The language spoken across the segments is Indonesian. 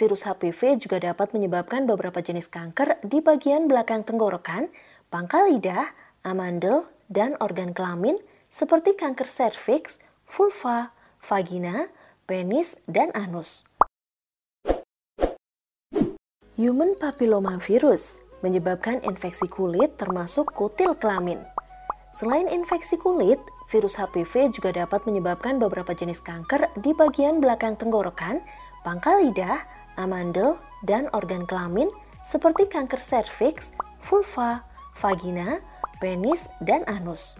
virus HPV juga dapat menyebabkan beberapa jenis kanker di bagian belakang tenggorokan, pangkal lidah, amandel, dan organ kelamin seperti kanker serviks, vulva, vagina, penis, dan anus. Human papilloma virus menyebabkan infeksi kulit termasuk kutil kelamin. Selain infeksi kulit, virus HPV juga dapat menyebabkan beberapa jenis kanker di bagian belakang tenggorokan, pangkal lidah, amandel, dan organ kelamin seperti kanker serviks, vulva, vagina, penis, dan anus.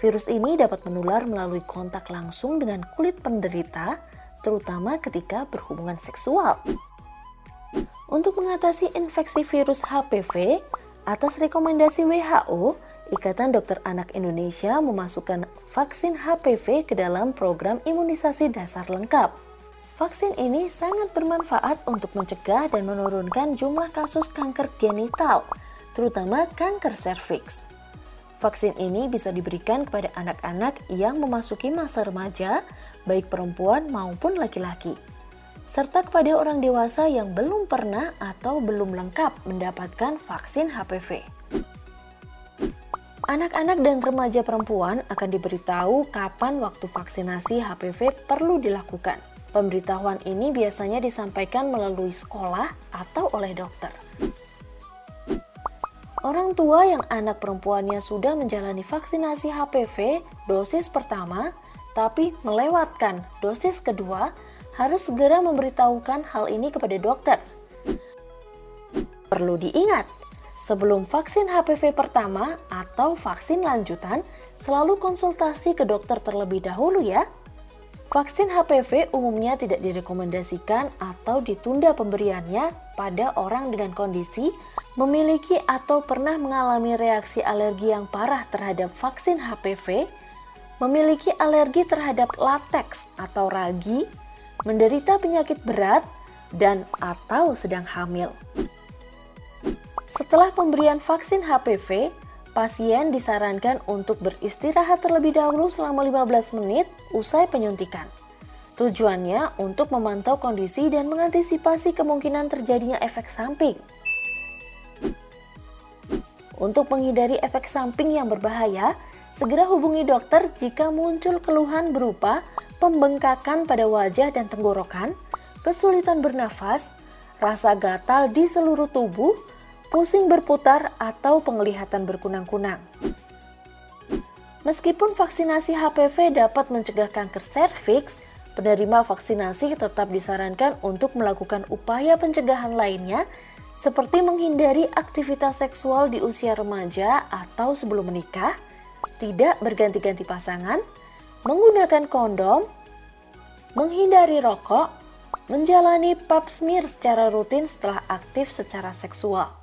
Virus ini dapat menular melalui kontak langsung dengan kulit penderita, terutama ketika berhubungan seksual. Untuk mengatasi infeksi virus HPV, atas rekomendasi WHO, Ikatan Dokter Anak Indonesia memasukkan vaksin HPV ke dalam program imunisasi dasar lengkap. Vaksin ini sangat bermanfaat untuk mencegah dan menurunkan jumlah kasus kanker genital, terutama kanker serviks. Vaksin ini bisa diberikan kepada anak-anak yang memasuki masa remaja, baik perempuan maupun laki-laki, serta kepada orang dewasa yang belum pernah atau belum lengkap mendapatkan vaksin HPV. Anak-anak dan remaja perempuan akan diberitahu kapan waktu vaksinasi HPV perlu dilakukan. Pemberitahuan ini biasanya disampaikan melalui sekolah atau oleh dokter. Orang tua yang anak perempuannya sudah menjalani vaksinasi HPV dosis pertama, tapi melewatkan dosis kedua, harus segera memberitahukan hal ini kepada dokter. Perlu diingat, sebelum vaksin HPV pertama atau vaksin lanjutan, selalu konsultasi ke dokter terlebih dahulu ya. Vaksin HPV umumnya tidak direkomendasikan atau ditunda pemberiannya pada orang dengan kondisi memiliki atau pernah mengalami reaksi alergi yang parah terhadap vaksin HPV, memiliki alergi terhadap lateks atau ragi, menderita penyakit berat, dan atau sedang hamil. Setelah pemberian vaksin HPV, pasien disarankan untuk beristirahat terlebih dahulu selama 15 menit usai penyuntikan. Tujuannya untuk memantau kondisi dan mengantisipasi kemungkinan terjadinya efek samping. Untuk menghindari efek samping yang berbahaya, segera hubungi dokter jika muncul keluhan berupa pembengkakan pada wajah dan tenggorokan, kesulitan bernafas, rasa gatal di seluruh tubuh, pusing berputar, atau penglihatan berkunang-kunang. Meskipun vaksinasi HPV dapat mencegah kanker serviks, penerima vaksinasi tetap disarankan untuk melakukan upaya pencegahan lainnya seperti menghindari aktivitas seksual di usia remaja atau sebelum menikah, tidak berganti-ganti pasangan, menggunakan kondom, menghindari rokok, menjalani pap smear secara rutin setelah aktif secara seksual.